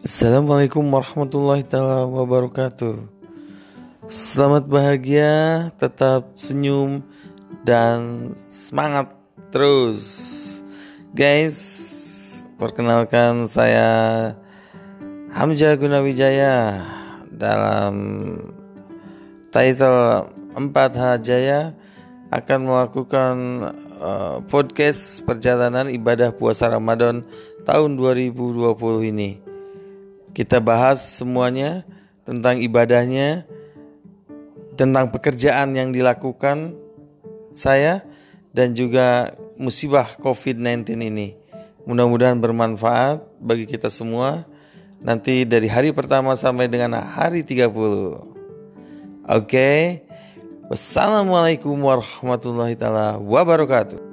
Assalamualaikum warahmatullahi taala wabarakatuh. Selamat bahagia, tetap senyum dan semangat terus. Guys, perkenalkan saya Hamzah Gunawijaya dalam title 4H Jaya akan melakukan uh, podcast perjalanan ibadah puasa Ramadan tahun 2020 ini. Kita bahas semuanya tentang ibadahnya, tentang pekerjaan yang dilakukan saya dan juga musibah COVID-19 ini. Mudah-mudahan bermanfaat bagi kita semua nanti dari hari pertama sampai dengan hari 30. Oke. Okay? Wassalamualaikum warahmatullahi taala wabarakatuh.